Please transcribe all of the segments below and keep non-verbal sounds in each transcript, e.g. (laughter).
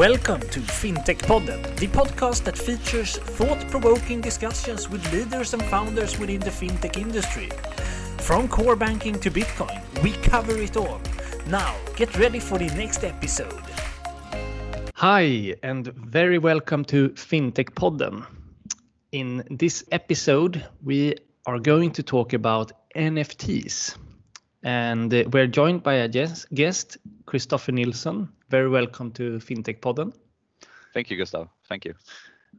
Welcome to FinTech Podden, the podcast that features thought provoking discussions with leaders and founders within the fintech industry. From core banking to Bitcoin, we cover it all. Now, get ready for the next episode. Hi, and very welcome to FinTech Podden. In this episode, we are going to talk about NFTs. And uh, we're joined by a guest, Christopher Nilsson. Very welcome to FinTech Podden. Thank you, Gustav. Thank you.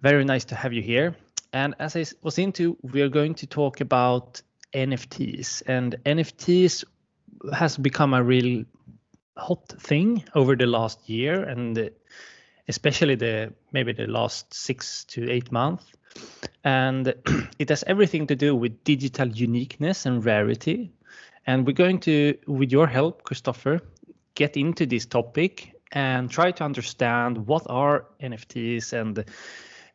Very nice to have you here. And as I was into, we are going to talk about NFTs. And NFTs has become a real hot thing over the last year, and especially the maybe the last six to eight months. And (clears throat) it has everything to do with digital uniqueness and rarity. And we're going to, with your help, Christopher, get into this topic and try to understand what are NFTs and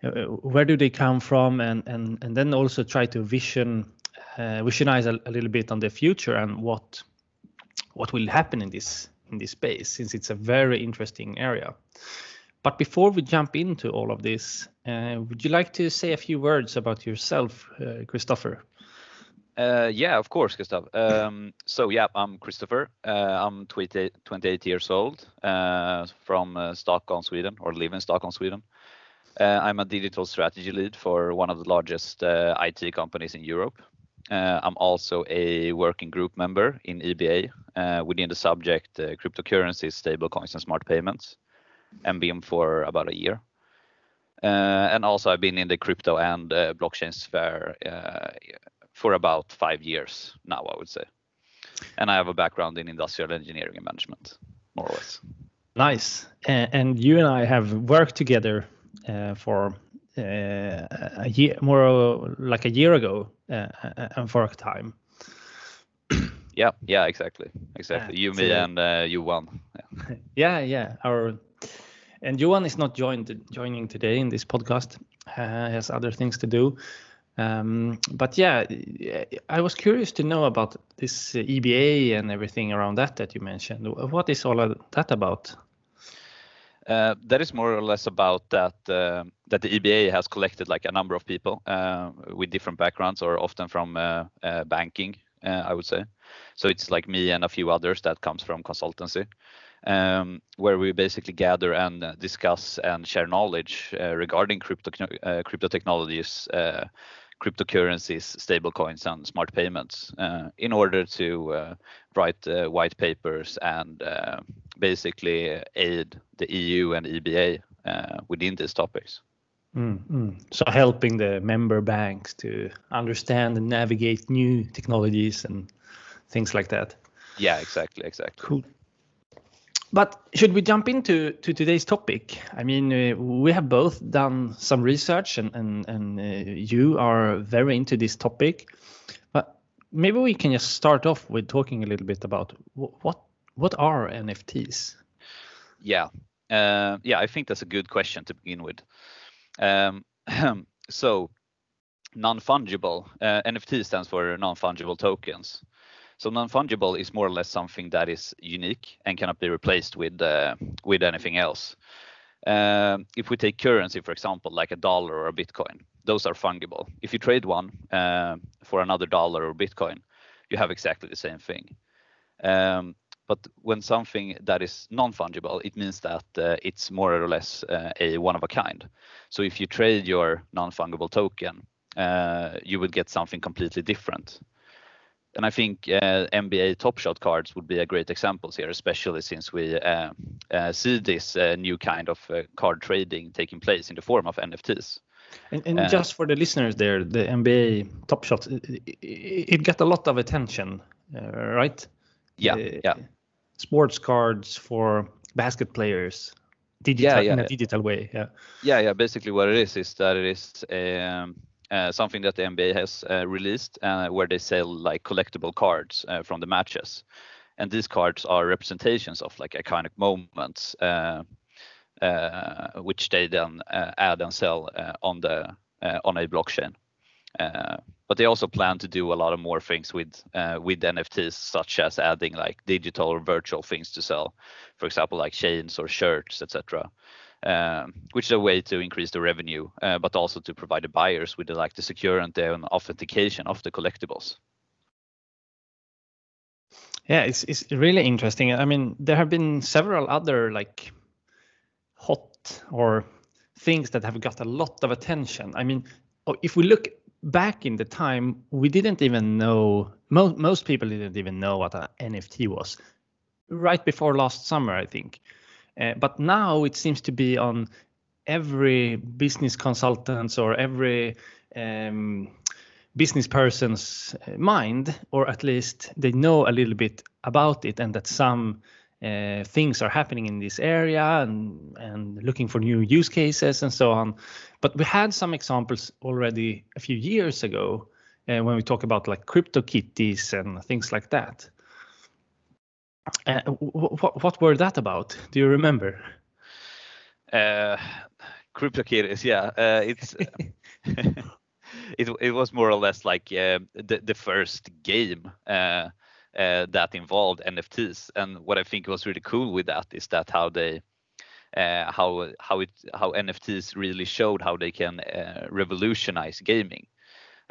uh, where do they come from, and and and then also try to vision uh, visionize a, a, little bit on the future and what what will happen in this in this space, since it's a very interesting area. But before we jump into all of this, uh, would you like to say a few words about yourself, uh, Christopher? Uh, yeah, of course, Gustav. Um, so yeah, I'm Christopher. Uh, I'm 28, 28, years old uh, from uh, Stockholm, Sweden, or live in Stockholm, Sweden. Uh, I'm a digital strategy lead for one of the largest uh, IT companies in Europe. I'm also a working group member in EBA within the subject cryptocurrencies, stablecoins, and smart payments, and been for about a year. and also, I've been in the crypto and blockchain sphere for about five years now, I would say. And I have a background in industrial engineering and management, more or less. Nice. And you and I have worked together uh, for uh, a year, more like a year ago, uh, and for a time. (clears throat) yeah, yeah, exactly, exactly. you, me, and uh, Johan. Yeah. (laughs) yeah, yeah. Our and Johan is not joined joining today in this podcast. Uh, has other things to do. Um, but yeah, I was curious to know about this EBA and everything around that that you mentioned. What is all that about? Uh, that is more or less about that uh, that the EBA has collected like a number of people uh, with different backgrounds or often from uh, uh, banking, uh, I would say. So it's like me and a few others that comes from consultancy, um, where we basically gather and discuss and share knowledge regarding crypto crypto technologies cryptocurrencies, stablecoins, and smart payments uh, in order to uh, write uh, white papers and uh, basically aid the EU and EBA uh, within these topics. Mm, So helping the member banks to understand and navigate new technologies and things like that. Yeah, exactly, exactly. Cool. But should we jump into to today's topic? I mean, uh, we have both done some research, and and and uh, you are very into this topic. But maybe we can just start off with talking a little bit about what what are NFTs. Yeah, uh, yeah, I think that's a good question to begin with. Um, (clears throat) so, non-fungible uh, NFT stands for non-fungible tokens. So non-fungible is more or less something that is unique and cannot be replaced with uh, with anything else. Uh, if we take currency, for example, like a dollar or a Bitcoin, those are fungible. If you trade one uh, for another dollar or Bitcoin, you have exactly the same thing. Um, but when something that is non-fungible, it means that uh, it's more or less uh, a one of a kind. So if you trade your non-fungible token, uh, you would get something completely different. And I think uh, NBA Top Shot cards would be a great example here, especially since we uh, uh, see this uh, new kind of uh, card trading taking place in the form of NFTs. And, and uh, just for the listeners there, the NBA Top Shot, it, it got a lot of attention, right? Yeah, yeah. Sports cards for basket players, digital yeah, yeah. in a digital way. Yeah. Yeah, yeah. Basically, what it is is that it is um, uh, something that the NBA has uh, released, uh, where they sell like collectible cards uh, from the matches, and these cards are representations of like iconic moments, uh, uh, which they then add and sell on the on a blockchain. but they also plan to do a lot of more things with with NFTs, such as adding like digital or virtual things to sell, for example, like chains or shirts, etc. um, which is a way to increase the revenue, uh, but also to provide the buyers with the, like the security and authentication of the collectibles. Yeah, it's it's really interesting. I mean, there have been several other like hot or things that have got a lot of attention. I mean, oh, if we look back in the time, we didn't even know most most people didn't even know what an NFT was. Right before last summer, I think. Uh, but now it seems to be on every business consultant's or every um, business person's uh, mind, or at least they know a little bit about it, and that some uh, things are happening in this area and and looking for new use cases and so on. But we had some examples already a few years ago uh, when we talk about like CryptoKitties and things like that. Uh, what what were that about? Do you remember? Uh, CryptoKitties, yeah. Uh, it's (laughs) it it was more or less like uh, the the first game uh, uh, that involved NFTs. And what I think was really cool with that is that how they uh, how how it how NFTs really showed how they can uh, revolutionize gaming.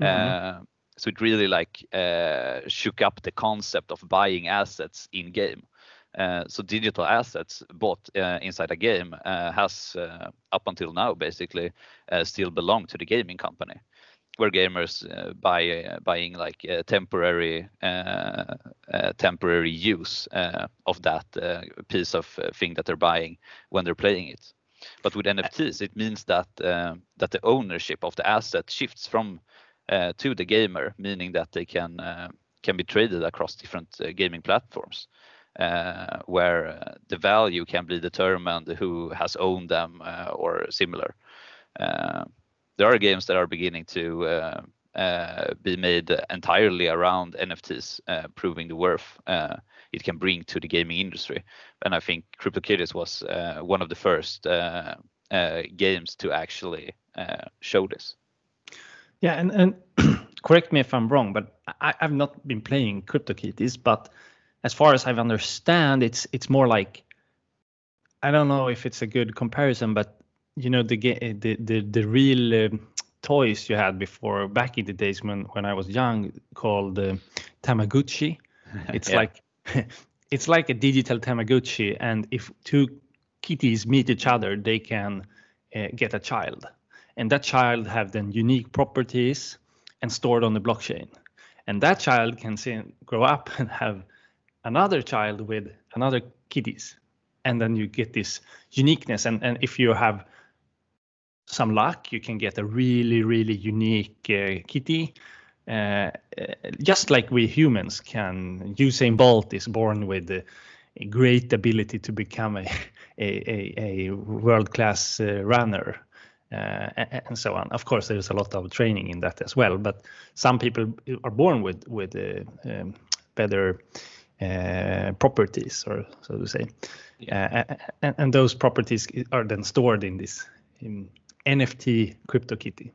Mm-hmm. So it really like shook up the concept of buying assets in game. Uh, so digital assets bought uh, inside a game uh, has up until now basically still belong to the gaming company where gamers uh, buy uh, buying like uh, temporary temporary use of that piece of thing that they're buying when they're playing it. But with NFTs, it means that that the ownership of the asset shifts from Eh, to the gamer, meaning that they can eh, can be traded across different eh, gaming platforms. Uh, where uh, the value can be determined who has owned them uh, or similar there are games that are beginning to be made entirely around NFTs, proving the worth it can bring to the gaming industry. And I think CryptoKitties was one of the first games to actually show this. Yeah, and, and (clears throat) correct me if I'm wrong, but I, have not been playing CryptoKitties, but as far as I understand, it's it's more like I don't know if it's a good comparison, but you know the the the, the real uh, toys you had before back in the days when when I was young called uh, Tamagotchi. (laughs) It's like (laughs) it's like a digital Tamagotchi, and if two kitties meet each other, they can uh, get a child, and that child have then unique properties and stored on the blockchain, and that child can grow up (laughs) and have another child with another kitties, and then you get this uniqueness. And and if you have some luck, you can get a really, really unique uh, kitty. Uh, just like we humans can, Usain Bolt is born with a, a great ability to become a, (laughs) a, a world-class uh, runner. Uh, and so on. Of course, there's a lot of training in that as well. But some people are born with with uh, um, better uh, properties, or so to say, yeah. and, and, those properties are then stored in this in NFT CryptoKitty.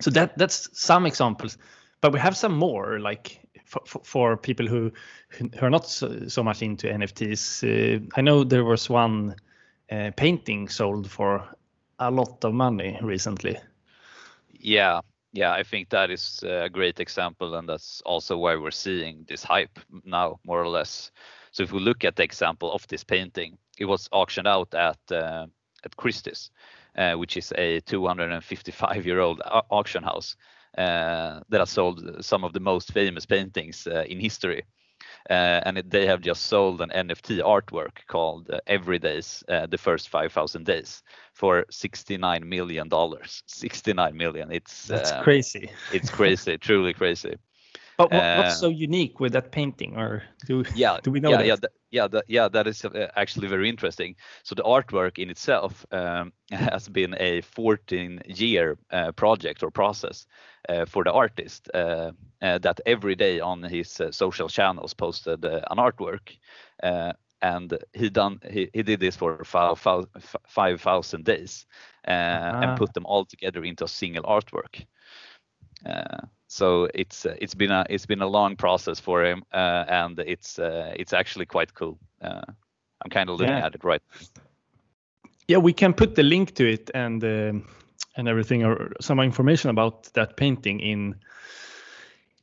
So that that's some examples, but we have some more like for, for people who who are not so, so much into NFTs. Uh, I know there was one uh, painting sold for a lot of money recently. Yeah, yeah, I think that is a great example, and that's also why we're seeing this hype now, more or less. So if we look at the example of this painting, it was auctioned out at uh, at Christie's, uh, which is a 255 year old auction house uh, that has sold some of the most famous paintings uh, in history. Uh, and it, they have just sold an NFT artwork called uh, Every Days, uh, the first 5,000 days, for 69 million dollars. (laughs) 69 million. It's that's crazy. it's crazy, (laughs) truly crazy. But what, what's so unique with that painting, or do (laughs) yeah do we know yeah that? yeah that, yeah that, yeah that is uh, actually very interesting. So the artwork in itself um, (laughs) has been a 14 year uh, project or process uh, for the artist uh, uh, that every day on his uh, social channels posted an artwork. and he done he, he did this for 5,000 days -huh. and put them all together into a single artwork. So it's uh, it's been a it's been a long process for him, uh, and it's uh, it's actually quite cool. I'm kind of looking yeah. at it right. yeah, we can put the link to it and uh, and everything or some information about that painting in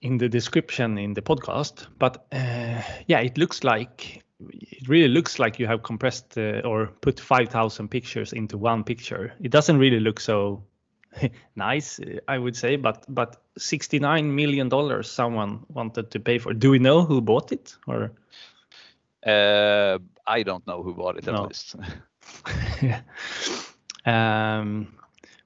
in the description in the podcast. But uh, yeah, it looks like it really looks like you have compressed uh, or put 5,000 pictures into one picture. It doesn't really look so (laughs) nice, I would say, but but 69 million dollars someone wanted to pay for. Do we know who bought it or? Uh, I don't know who bought it at No. least. (laughs) um,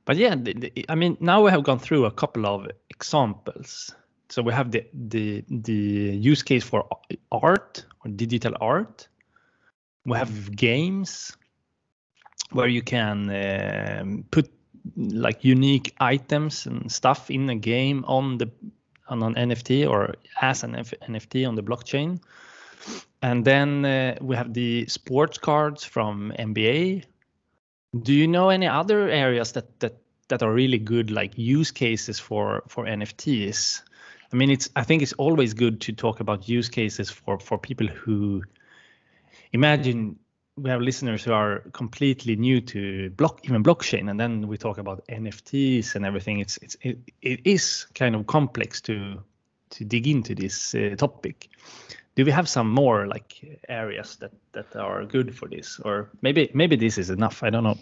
but yeah, the, the, I mean, now we have gone through a couple of examples. So we have the the the use case for art or digital art. We have games where you can um, put like unique items and stuff in a game on the on an NFT or as an F- NFT on the blockchain. And then uh, we have the sports cards from NBA. Do you know any other areas that that that are really good like use cases for for NFTs? I mean, it's I think it's always good to talk about use cases for for people who imagine we have listeners who are completely new to block even blockchain and then we talk about nfts and everything. It's it's it, it is kind of complex to to dig into this uh, topic. Do we have some more like areas that that are good for this? Or maybe maybe this is enough. I don't know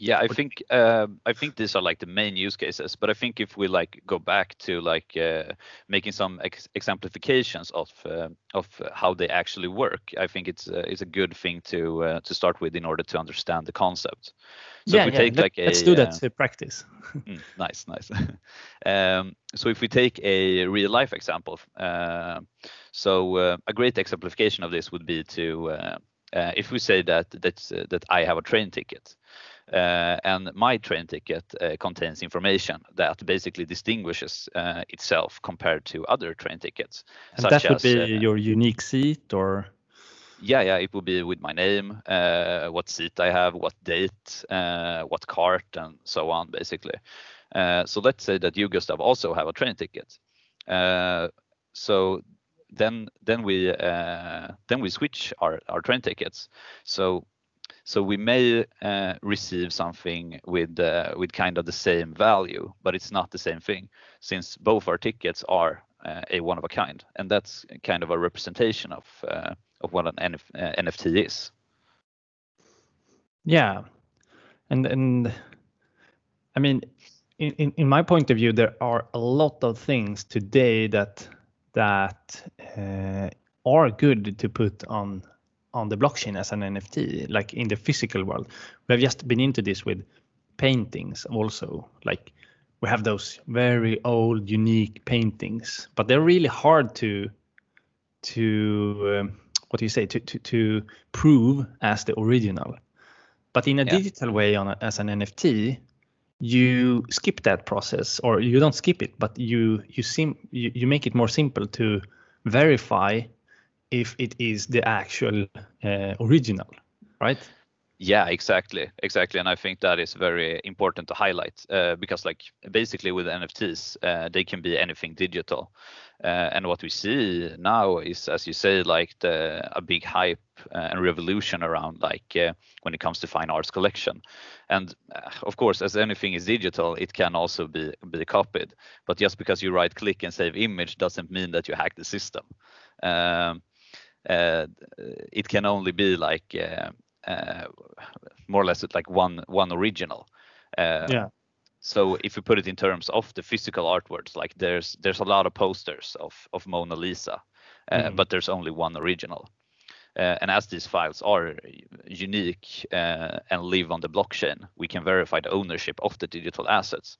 Yeah, I think uh, I think these are like the main use cases. But I think if we like go back to like uh, making some ex- exemplifications of uh, of how they actually work, I think it's uh, it's a good thing to uh, to start with in order to understand the concept. So if we take let, like a let's do uh, that to practice (laughs) Mm, nice, nice. (laughs) um, so if we take a real life example, uh, so uh, a great exemplification of this would be to uh, uh, if we say that that's, uh, that I have a train ticket. Uh, and my train ticket uh, contains information that basically distinguishes uh, itself compared to other train tickets. and such that would as, be your unique seat or yeah, yeah, it will be with my name, uh, what seat I have, what date, uh, what cart, and so on, basically. Uh, so let's say that you, Gustav, also have a train ticket. Uh, so then, then we uh, then we switch our, our train tickets. So so we may uh, receive something with uh, with kind of the same value, but it's not the same thing, since both our tickets are uh, a one of a kind, and that's kind of a representation of uh, of what an NF, uh, NFT is. Yeah, and and I mean, in, in in my point of view, there are a lot of things today that that uh, are good to put on on the blockchain as an NFT, like in the physical world. We have just been into this with paintings also. Like we have those very old, unique paintings, but they're really hard to to um, what do you say to to to prove as the original. But in a Yeah. digital way, on a, as an NFT, you skip that process, or you don't skip it, but you you sim you, you make it more simple to verify if it is the actual uh, original, right? Yeah, exactly, exactly, and I think that is very important to highlight uh, because, like, basically with NFTs, uh, they can be anything digital, uh, and what we see now is, as you say, like the a big hype uh, and revolution around like uh, when it comes to fine arts collection, and uh, of course, as anything is digital, it can also be be copied. But just because you right click and save image doesn't mean that you hack the system. Um, it can only be like uh, uh, more or less like one one original. Uh, Yeah. So if you put it in terms of the physical artworks, like there's there's a lot of posters of of Mona Lisa, uh, Mhm. but there's only one original. Uh, and as these files are unique uh, and live on the blockchain, we can verify the ownership of the digital assets,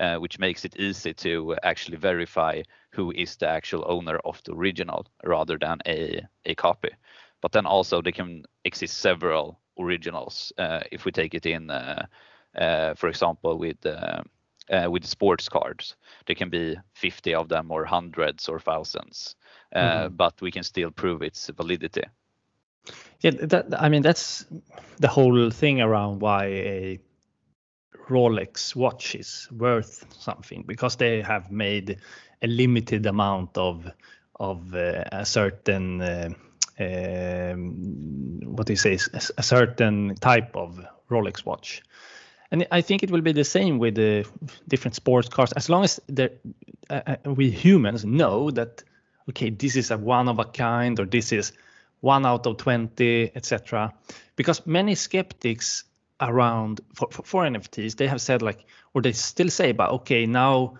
uh, which makes it easy to actually verify who is the actual owner of the original rather than a, a copy. But then also there can exist several originals uh, if we take it in, uh, uh, for example, with with sports cards. There can be 50 of them or hundreds or thousands, uh, Mhm. but we can still prove its validity. Yeah, that, I mean that's the whole thing around why a Rolex watches worth something because they have made a limited amount of of uh, a certain uh, um, what do you say a, certain type of Rolex watch. And I think it will be the same with the different sports cars. As long as uh, uh, we humans know that, okay, this is a one of a kind, or this is one out of 20, etc. Because many skeptics around for, for, for, NFTs, they have said like, or they still say, but okay, now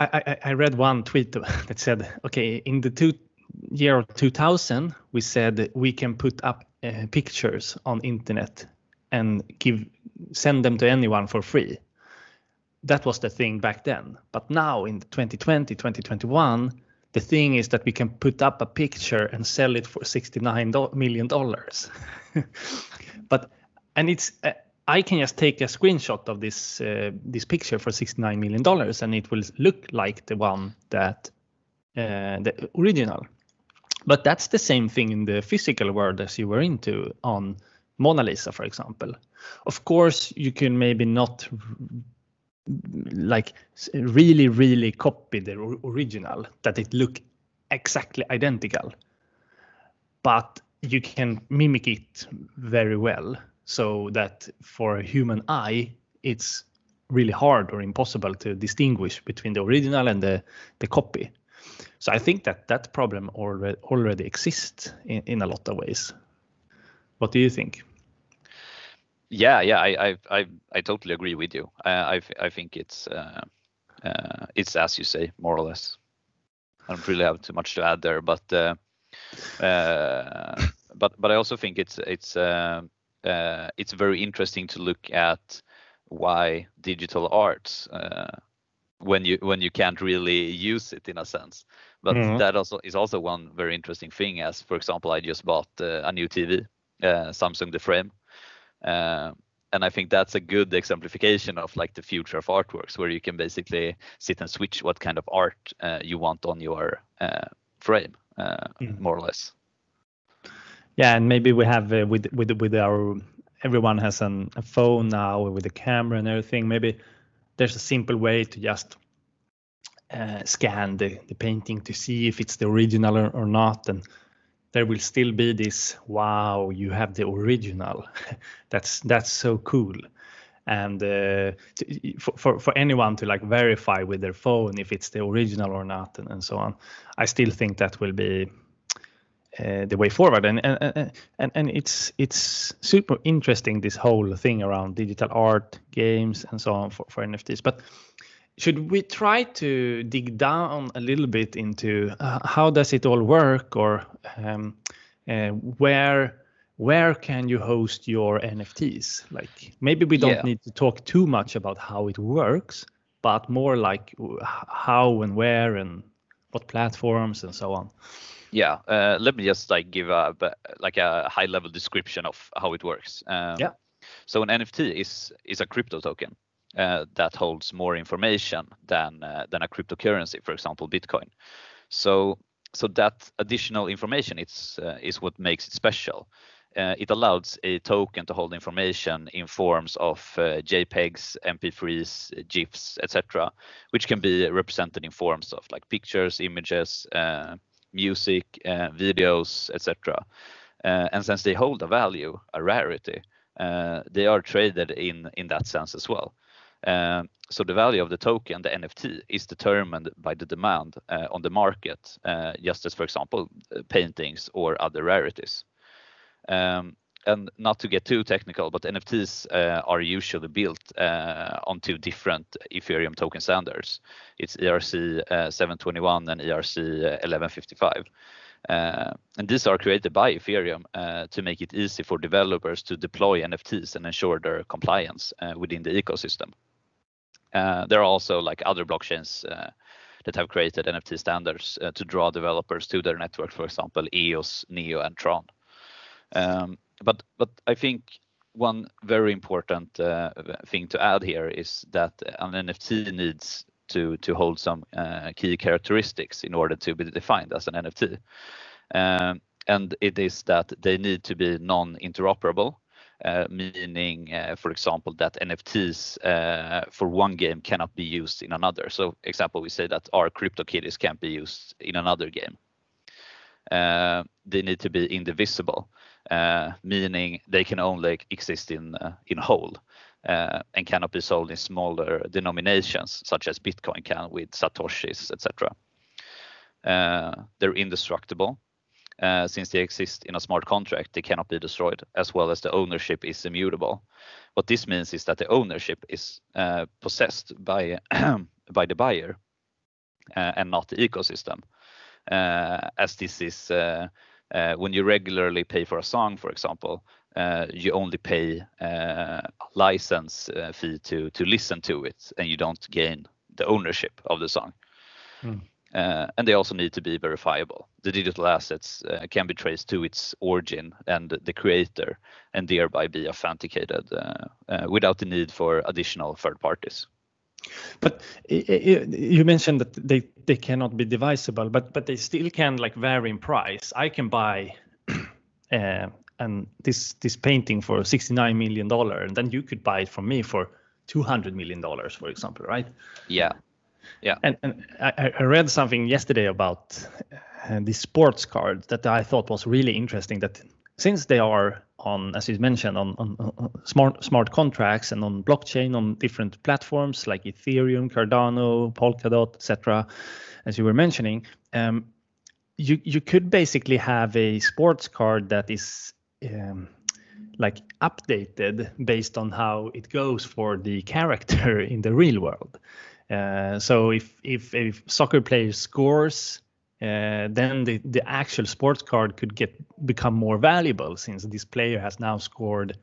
I, I, I read one tweet (laughs) that said, okay, in the two, year 2000, we said we can put up uh, pictures on internet and give send them to anyone for free. That was the thing back then. But now in 2020, 2021, the thing is that we can put up a picture and sell it for 69 million dollars. (laughs) but and it's uh, I can just take a screenshot of this uh, this picture for 69 million dollars and it will look like the one that uh, the original. But that's the same thing in the physical world as you were into on Mona Lisa, for example. Of course, you can maybe not like really, really copy the original, that it look exactly identical. But you can mimic it very well so that for a human eye, it's really hard or impossible to distinguish between the original and the, the copy. So I think that that problem already already exists in, in a lot of ways. What do you think? Yeah, yeah, I I I, I totally agree with you. I I think it's uh, uh, it's as you say, more or less. I don't really have too much to add there, but uh, uh, (laughs) but but I also think it's it's uh, it's very interesting to look at why digital arts when you when you can't really use it in a sense. But mm-hmm. that also is also one very interesting thing. As for example, I just bought uh, a new TV, uh, Samsung the Frame, uh, and I think that's a good exemplification of like the future of artworks, where you can basically sit and switch what kind of art uh, you want on your uh, frame, mm-hmm. more or less. Yeah, and maybe we have with with with our everyone has an, a phone now with a camera and everything. Maybe there's a simple way to just uh, scan the, the painting to see if it's the original or, or, not. And there will still be this wow you have the original. (laughs) That's that's so cool. And uh, to, for, for, for anyone to like verify with their phone if it's the original or not and, and so on i still think that will be uh, the way forward. And, and and and it's it's super interesting this whole thing around digital art games and so on for, for nfts but should we try to dig down a little bit into uh, how does it all work? Or um, uh, where where can you host your nfts like maybe we don't yeah. need to talk too much about how it works but more like how and where and what platforms and so on yeah, uh, let me just like give a like a high level description of how it works. Um, yeah. So an NFT is is a crypto token uh, that holds more information than uh, than a cryptocurrency, for example, Bitcoin. So so that additional information it's uh, is what makes it special. Uh, it allows a token to hold information in forms of uh, JPEGs, MP3s, GIFs, etc., which can be represented in forms of like pictures, images, music, uh, videos, etc. Uh, and since they hold a value, a rarity, uh, they are traded in in that sense as well. So the value of the token, the NFT, is determined by the demand uh, on the market, uh, just as, for example, paintings or other rarities. Um, and not to get too technical, but NFTs uh, are usually built uh, on two different Ethereum token standards. It's ERC uh, 721 and ERC 1155. Uh, and these are created by Ethereum uh, to make it easy for developers to deploy NFTs and ensure their compliance uh, within the ecosystem. there are also like other blockchains that have created NFT standards to draw developers to their network, for example, EOS, NEO, and Tron. Um, but but I think one very important uh, thing to add here is that an NFT needs to to hold some uh, key characteristics in order to be defined as an NFT. Um, and it is that they need to be non-interoperable, uh, meaning, for example, that NFTs for one game cannot be used in another. So, example, we say that our CryptoKitties can't be used in another game. they need to be indivisible, meaning they can only exist in uh, in whole uh, and cannot be sold in smaller denominations, such as Bitcoin can with satoshis, etc. Uh, they're indestructible. Uh, since they exist in a smart contract, they cannot be destroyed, as well as the ownership is immutable. What this means is that the ownership is possessed by (clears throat) by the buyer and not the ecosystem. As this is uh, uh, when you regularly pay for a song, for example, you only pay a license fee to to listen to it, and you don't gain the ownership of the song. Mm. Uh, and they also need to be verifiable. The digital assets uh, can be traced to its origin and the creator, and thereby be authenticated uh, without the need for additional third parties. But you mentioned that they they cannot be divisible, but but they still can like vary in price. I can buy (clears throat) uh, and this this painting for 69 million dollar, and then you could buy it from me for 200 million dollars, for example, right? Yeah, yeah. And and I, I read something yesterday about uh, the sports card that I thought was really interesting. That since they are on, as you mentioned, on, on, smart smart contracts and on blockchain on different platforms like Ethereum, Cardano, Polkadot, etc. As you were mentioning, um, you you could basically have a sports card that is um, like updated based on how it goes for the character (laughs) in the real world. Uh, so if if a soccer player scores uh, then the, the actual sports card could get become more valuable since this player has now scored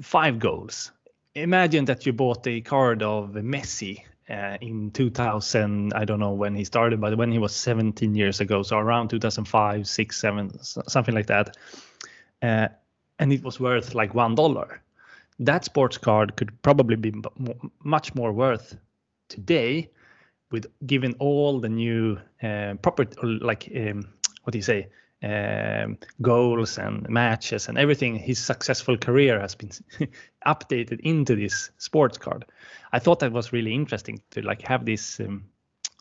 five goals. Imagine that you bought a card of Messi uh, in 2000. I don't know when he started, but when he was 17 years ago, so around 2005, six, seven, something like that, uh, and it was worth like one dollar. That sports card could probably be much more worth today with given all the new uh, property, like um, what do you say, um, goals and matches and everything, his successful career has been (laughs) updated into this sports card. I thought that was really interesting to like have this um,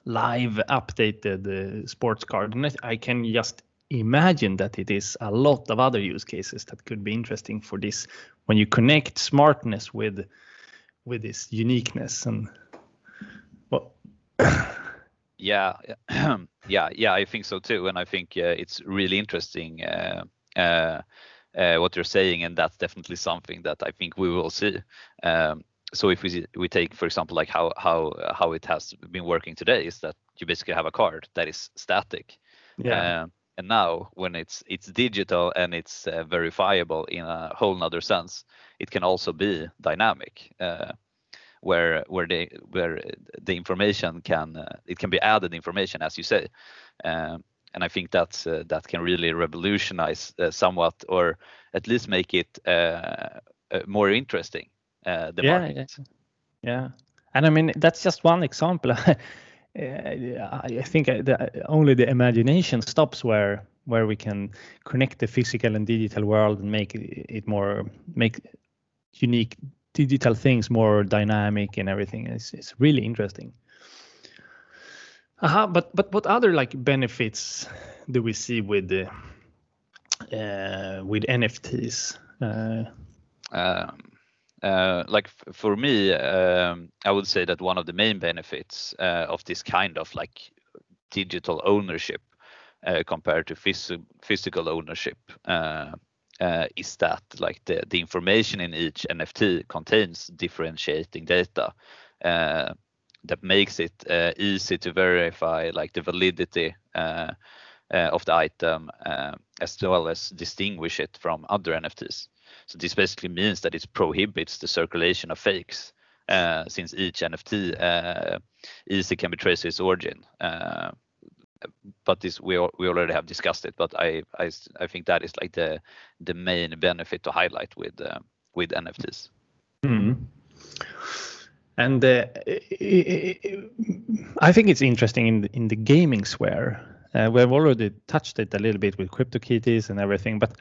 live updated uh, sports card, and I can just imagine that it is a lot of other use cases that could be interesting for this when you connect smartness with with this uniqueness and yeah, (clears throat) yeah, yeah. I think so too, and I think uh, it's really interesting uh, uh, uh, what you're saying, and that's definitely something that I think we will see. Um, so if we we take, for example, like how how how it has been working today, is that you basically have a card that is static. Yeah. Uh, and now when it's it's digital and it's uh, verifiable in a whole nother sense, it can also be dynamic. Uh, where where the where the information can uh, it can be added information as you say um, and I think that's uh, that can really revolutionize uh, somewhat or at least make it uh, uh, more interesting the yeah, market. Yeah. yeah, and I mean that's just one example. (laughs) I think the, only the imagination stops where where we can connect the physical and digital world and make it more make unique digital things more dynamic and everything. It's it's really interesting. Uh-huh, but but what other like benefits do we see with the uh, with NFTs? Uh, um, uh, like f- for me, um, I would say that one of the main benefits uh, of this kind of like digital ownership uh, compared to phys- physical ownership uh, is that like the, the information in each NFT contains differentiating data uh, that makes it uh, easy to verify like the validity of the item as well as distinguish it from other NFTs. So this basically means that it prohibits the circulation of fakes since each NFT easy can be traced to its origin but this we we already have discussed it. But I I I think that is like the the main benefit to highlight with uh, with NFTs. Mm. And uh, I think it's interesting in the, in the gaming sphere. Uh, we've already touched it a little bit with CryptoKitties and everything, but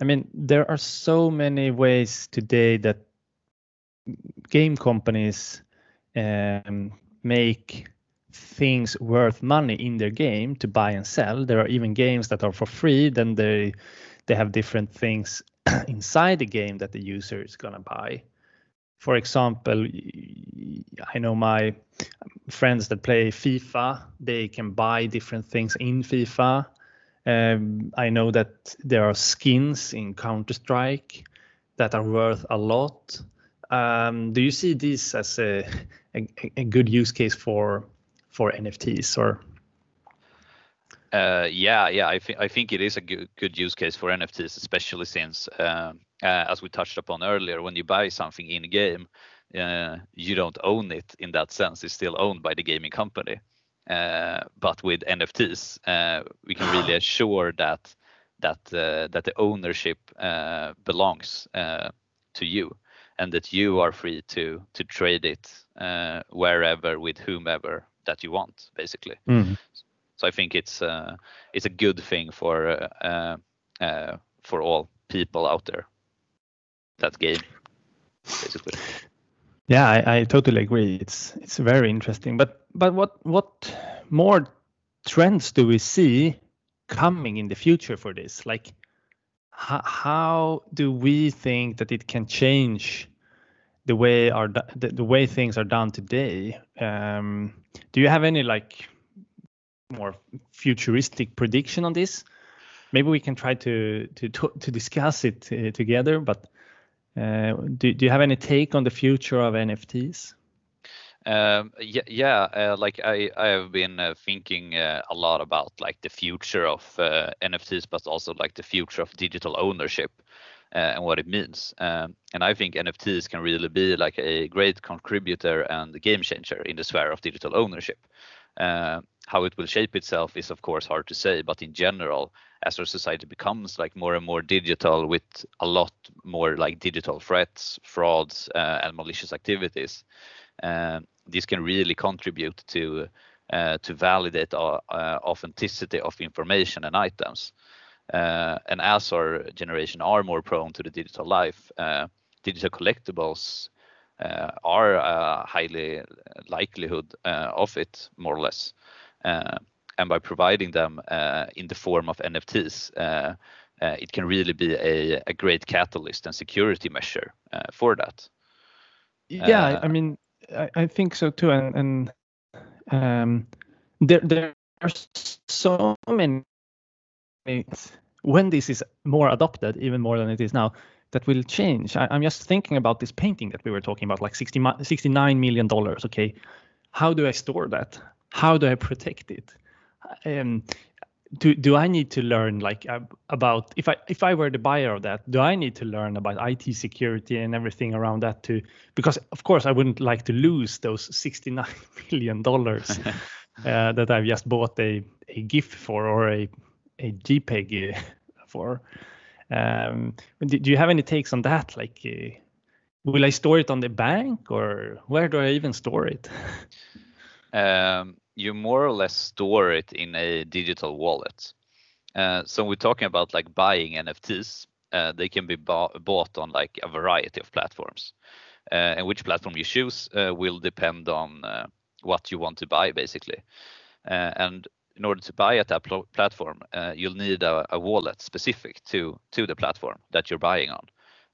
I mean there are so many ways today that game companies um, make things worth money in their game to buy and sell. There are even games that are for free. Then they they have different things (clears throat) inside the game that the user is gonna buy. For example, I know my friends that play FIFA. They can buy different things in FIFA. Um, I know that there are skins in Counter Strike that are worth a lot. Um, do you see this as a, a, a good use case for for NFTs or? Uh, yeah, yeah, I think I think it is a good good use case for NFTs, especially since, uh, uh, as we touched upon earlier, when you buy something in game, uh, you don't own it in that sense. It's still owned by the gaming company. Uh, but with NFTs, uh, we can really (sighs) assure that that that the ownership belongs to you, and that you are free to to trade it wherever with whomever that you want, basically. Mm. So I think it's uh, it's a good thing for uh, uh, for all people out there. That game, basically. Yeah, I, I, totally agree. It's it's very interesting. But but what what more trends do we see coming in the future for this? Like, how, how do we think that it can change the way our the, the way things are done today? Um, do you have any like more futuristic prediction on this? Maybe we can try to to to discuss it uh, together. But uh, do do you have any take on the future of NFTs? Um, yeah, yeah uh, like I, I have been uh, thinking uh, a lot about like the future of uh, NFTs, but also like the future of digital ownership and what it means. Um, and I think NFTs can really be like a great contributor and game changer in the sphere of digital ownership. Uh, how it will shape itself is of course hard to say, but in general, as our society becomes like more and more digital with a lot more like digital threats, frauds, uh, and malicious activities, uh, this can really contribute to uh, to validate uh, authenticity of information and items. Uh, and as our generation are more prone to the digital life, digital collectibles uh, are a highly likelihood uh, of it, more or less. Uh, and by providing them in the form of NFTs, it can really be a, a great catalyst and security measure for that. Yeah, I mean, I, I, think so too, and, and um, there there are so many when this is more adopted, even more than it is now, that will change. I, am just thinking about this painting that we were talking about, like 60, 69 million dollars. Okay, how do I store that? How do I protect it? Um, do do I need to learn like about if I if I were the buyer of that, do I need to learn about IT security and everything around that too? Because of course I wouldn't like to lose those (laughs) 69 million dollars (laughs) uh, that I've just bought a a GIF for or a a JPEG for. Um, do, do, you have any takes on that? Like, uh, will I store it on the bank or where do I even store it? (laughs) um, you more or less store it in a digital wallet. Uh, so we're talking about like buying NFTs. Uh, they can be bought on like a variety of platforms. Uh, and which platform you choose uh, will depend on uh, what you want to buy, basically. and in order to buy at that pl platform, uh, you'll need a, a, wallet specific to to the platform that you're buying on,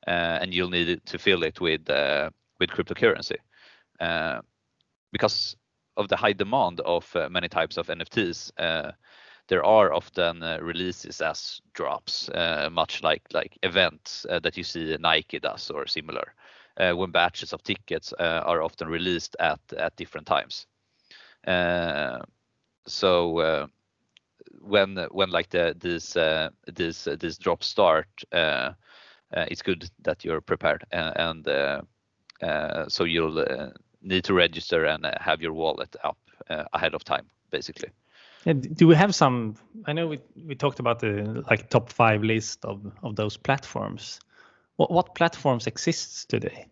uh, and you'll need to fill it with uh, with cryptocurrency. Uh, because of the high demand of uh, many types of NFTs, uh, there are often releases as drops, much like like events that you see Nike does or similar, when batches of tickets are often released at at different times so uh, when when like the these uh, these uh, these drops start, uh, uh, it's good that you're prepared and, and so you'll need to register and have your wallet up ahead of time, basically. do we have some? I know we we talked about the like top five list of of those platforms. What what platforms exists today?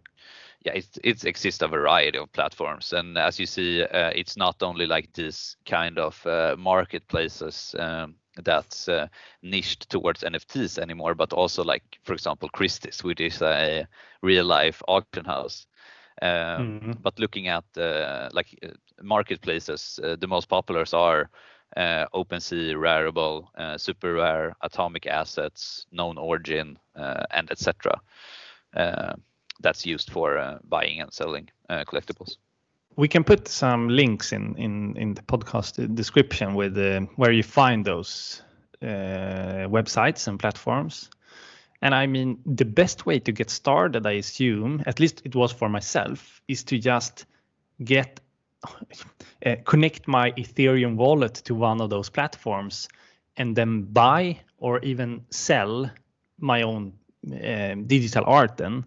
Yeah, it, it exists a variety of platforms, and as you see, uh, it's not only like this kind of uh, marketplaces um, that's uh, niched towards NFTs anymore, but also like, for example, Christie's, which is a real life auction house. Um, mm-hmm. But looking at uh, like uh, marketplaces. Uh, the most popular are uh, OpenSea, Rarible, uh, SuperRare, Atomic Assets, KnownOrigin, uh, and etc. Uh, that's used for uh, buying and selling uh, collectibles. We can put some links in in in the podcast description with where you find those websites and platforms. And I mean, the best way to get started, I assume, at least it was for myself, is to just get (laughs) uh, connect my Ethereum wallet to one of those platforms and then buy or even sell my own uh, digital art then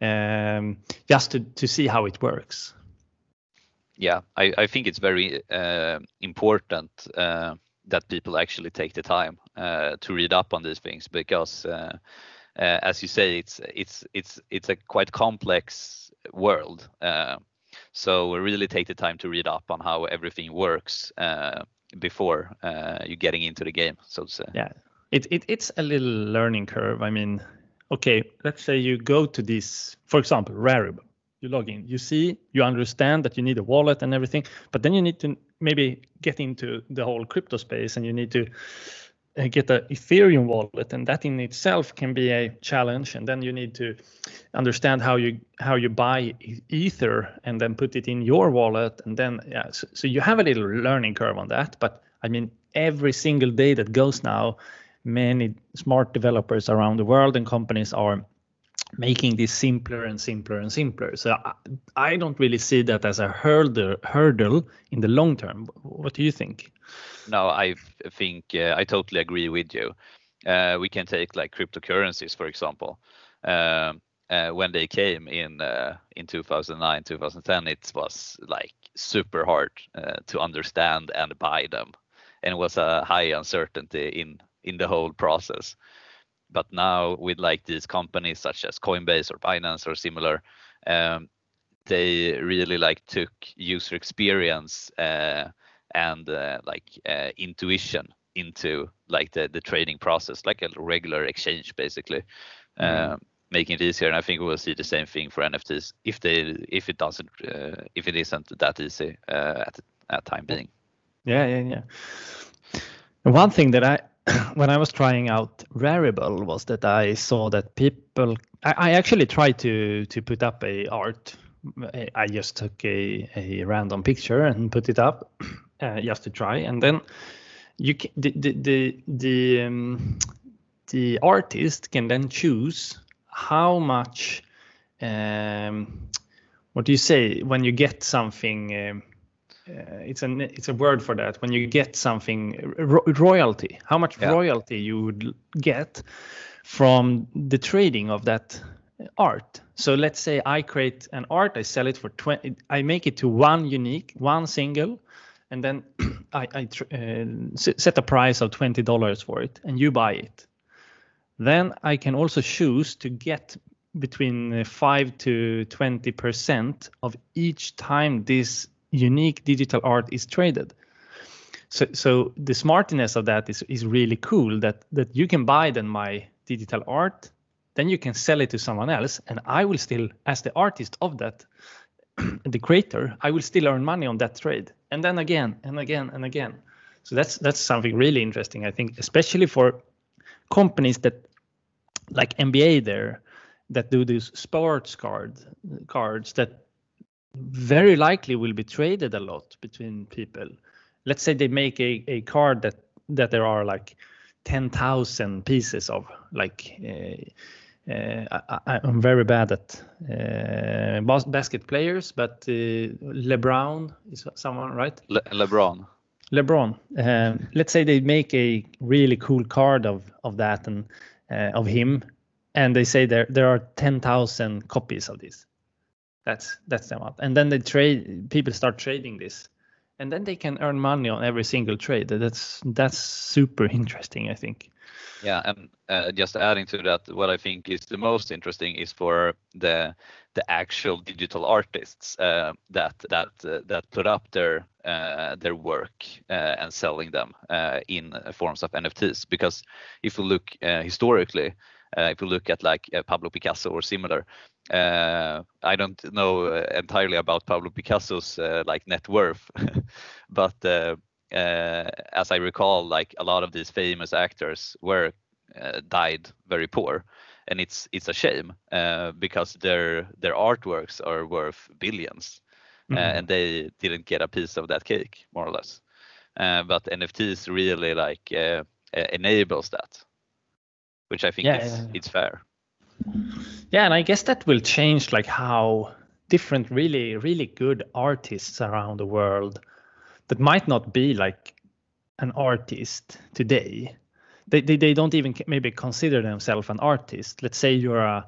um, just to, to see how it works. Yeah, I, I think it's very uh, important uh, that people actually take the time uh, to read up on these things because uh, as you say, it's it's it's it's a quite complex world. So really take the time to read up on how everything works uh, before uh, you getting into the game, so to say. Yeah, it, it it's a little learning curve. I mean, okay, let's say you go to this, for example, Rarible. You log in, you see, you understand that you need a wallet and everything, but then you need to maybe get into the whole crypto space and you need to uh, get a Ethereum wallet, and that in itself can be a challenge. And then you need to understand how you how you buy Ether and then put it in your wallet, and then yeah. So, so you have a little learning curve on that. But I mean, every single day that goes now, many smart developers around the world and companies are making this simpler and simpler and simpler. So I, I don't really see that as a hurdle hurdle in the long term. What do you think? No, I think uh, I totally agree with you. Uh, we can take like cryptocurrencies for example. Um, uh, when they came in uh, in 2009, 2010, it was like super hard uh, to understand and buy them, and it was a high uncertainty in in the whole process. But now with like these companies such as Coinbase or Binance or similar, um, they really like took user experience uh, and uh, like uh, intuition into like the, the trading process, like a regular exchange basically. Mm. making it easier, and I think we will see the same thing for NFTs if they if it doesn't uh, if it isn't that easy uh, at at time being. Yeah, yeah, yeah. One thing that I (coughs) when I was trying out Rarible was that I saw that people I, I actually tried to to put up a art. I just took a, a random picture and put it up (coughs) uh, just to try, and then you can, the the the the, um, the artist can then choose how much um, what do you say when you get something um, it's a it's a word for that. When you get something ro- royalty how much yeah. royalty you would get from the trading of that art. So let's say i create an art i sell it for 20 i make it to one unique one single and then (clears throat) i, I tr- uh, set a price of $20 for it and you buy it. Then i can also choose to get between 5 to 20 percent of each time this unique digital art is traded. So, so the smartness of that is, is really cool that, that you can buy then my digital art, then you can sell it to someone else, and I will still, as the artist of that, (clears throat) the creator, I will still earn money on that trade. And then again and again and again. So that's that's something really interesting, I think, especially for companies that like NBA there that do these sports card cards that very likely will be traded a lot between people. Let's say they make a, a card that that there are like 10,000 pieces of like uh, uh, I, am very bad at uh, bas- basket players, but uh, LeBron is someone, right? Le- LeBron. LeBron. Um, let's say they make a really cool card of of that and uh, of him, and they say there there are 10,000 copies of this. That's that's the amount. And then they trade. People start trading this, and then they can earn money on every single trade. That's that's super (laughs) interesting. I think. Yeah, and uh, just adding to that, what I think is the most interesting is for the the actual digital artists uh, that that uh, that put up their uh, their work uh, and selling them uh, in forms of NFTs. Because if you look historically, if you look at like Pablo Picasso or similar, uh, I don't know entirely about Pablo Picasso's like net worth, (laughs) but as I recall, like a lot of these famous actors were died very poor and it's it's a shame uh, because their their artworks are worth 1000000000s mm-hmm. uh, and they didn't get a piece of that cake more or less uh, but nfts really like uh, enables that which i think yeah, is yeah, yeah. it's fair yeah and i guess that will change like how different really really good artists around the world that might not be like an artist today they, they, they don't even maybe consider themselves an artist. Let's say you're a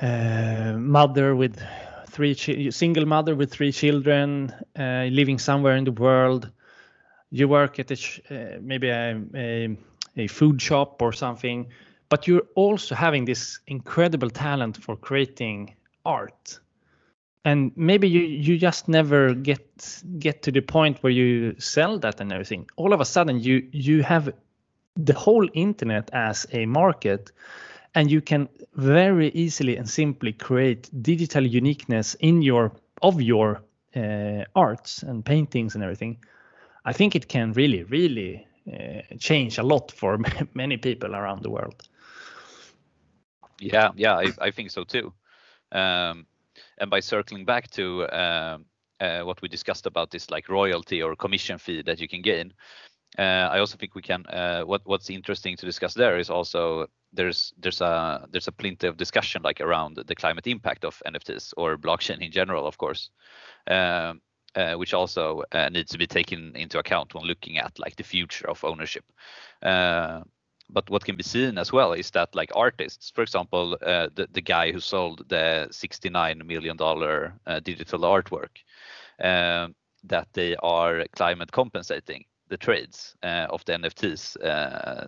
uh, mother with three single mother with three children uh, living somewhere in the world. You work at a uh, maybe a, a, a food shop or something, but you're also having this incredible talent for creating art. And maybe you you just never get get to the point where you sell that and everything. All of a sudden you you have the whole internet as a market and you can very easily and simply create digital uniqueness in your of your uh, arts and paintings and everything. I think it can really really uh, change a lot for (laughs) many people around the world yeah yeah i, I think so too um, and by circling back to uh, uh what we discussed about this like royalty or commission fee that you can gain uh, I also think we can. Uh, what what's interesting to discuss there is also there's there's a there's a plenty of discussion like around the climate impact of NFTs or blockchain in general, of course, um, uh, which also uh, needs to be taken into account when looking at like the future of ownership. Uh, but what can be seen as well is that like artists, for example, uh, the the guy who sold the 69 million dollar digital artwork, um, that they are climate compensating the trades uh, of the NFTs uh,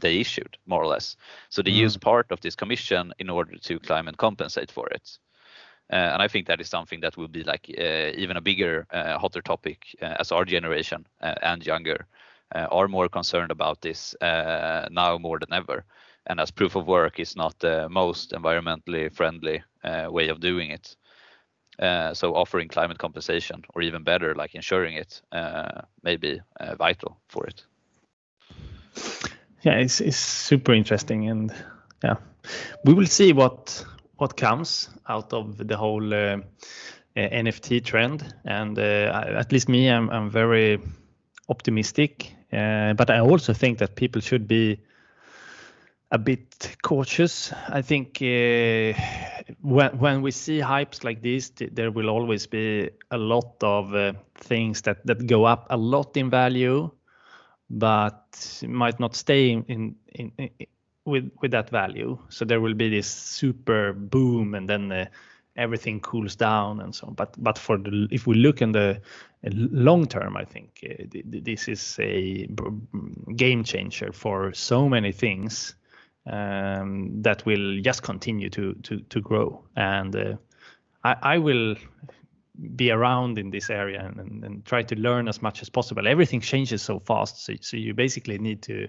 they issued, more or less. So they mm. use part of this commission in order to climate compensate for it. Uh, and I think that is something that will be like uh, even a bigger, uh, hotter topic uh, as our generation and younger are more concerned about this now more than ever. And as proof of work is not the most environmentally friendly way of doing it, uh, so offering climate compensation or even better, like insuring it, uh, may be uh, vital for it. Yeah, it's, it's super interesting, and yeah, we will see what what comes out of the whole uh, NFT trend. And uh, at least me, I'm, I'm very optimistic, but I also think that people should be a bit cautious. I think uh, when when we see hypes like this, there will always be a lot of uh, things that that go up a lot in value, but might not stay in, in, in, in with with that value. So there will be this super boom, and then uh, everything cools down and so on. But but for the if we look in the long term, I think uh, this is a game changer for so many things um, that will just continue to to to grow. And uh, I, I will be around in this area and, and, and, try to learn as much as possible. Everything changes so fast, so, so you basically need to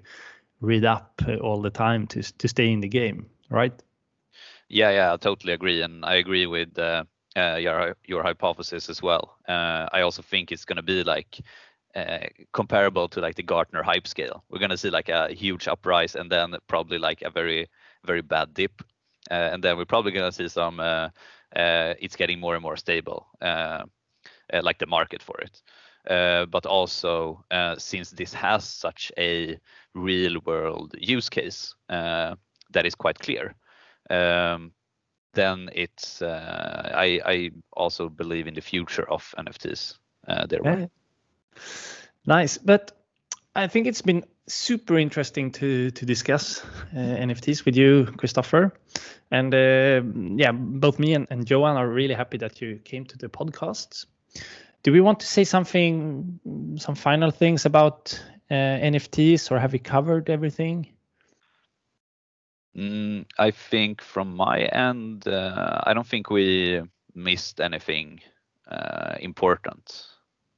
read up all the time to to stay in the game, right? Yeah, yeah, I totally agree, and I agree with uh, uh, your your hypothesis as well. Uh, I also think it's going to be like uh, comparable to like the Gartner hype scale. We're gonna see like a huge uprise and then probably like a very very bad dip, uh, and then we're probably gonna see some. Uh, uh it's getting more and more stable, uh, uh, like the market for it. but also since this has such a real world use case that is quite clear. Um, then it's I, I also believe in the future of NFTs. there. Yeah. Nice, but I think it's been super interesting to to discuss uh, NFTs with you, Christopher, and uh, yeah, both me and, and Johan are really happy that you came to the podcast. Do we want to say something, some final things about uh, NFTs, or have we covered everything? Mm, I think from my end, uh, I don't think we missed anything uh, important.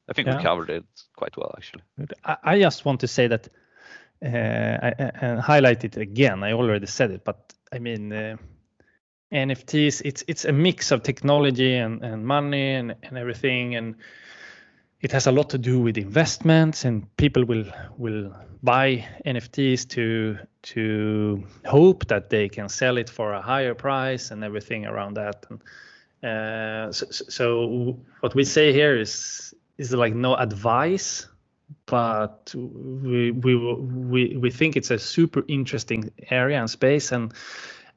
I think yeah. we covered it quite well, actually. I just want to say that and highlight it again. I already said it, but I mean, uh, NFTs. It's it's a mix of technology and, and money and, and everything, and it has a lot to do with investments. And people will will buy NFTs to to hope that they can sell it for a higher price and everything around that. And uh, so, so what we say here is is like no advice but we we we we think it's a super interesting area and space and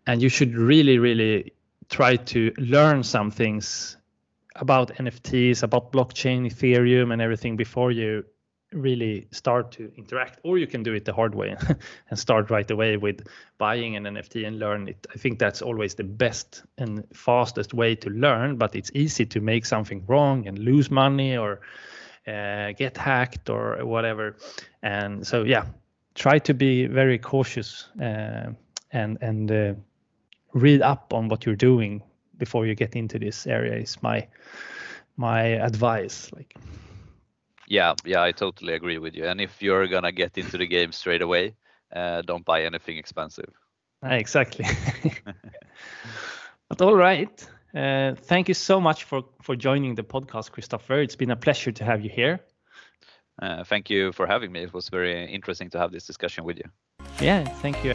and you should really really try to learn some things about NFTs, about blockchain, Ethereum, and everything before you really start to interact or you can do it the hard way (laughs) and start right away with buying an nft and learn it. I think that's always the best and fastest way to learn but it's easy to make something wrong and lose money or uh, get hacked or whatever. And so yeah try to be very cautious uh, and and uh, read up on what you're doing before you get into this area is my my advice like yeah, yeah, I totally agree with you. And if you're gonna get into the game straight away, uh, don't buy anything expensive. Ah, exactly. (laughs) but all right. Uh, thank you so much for for joining the podcast, Christopher. It's been a pleasure to have you here. Uh, thank you for having me. It was very interesting to have this discussion with you. Yeah, thank you.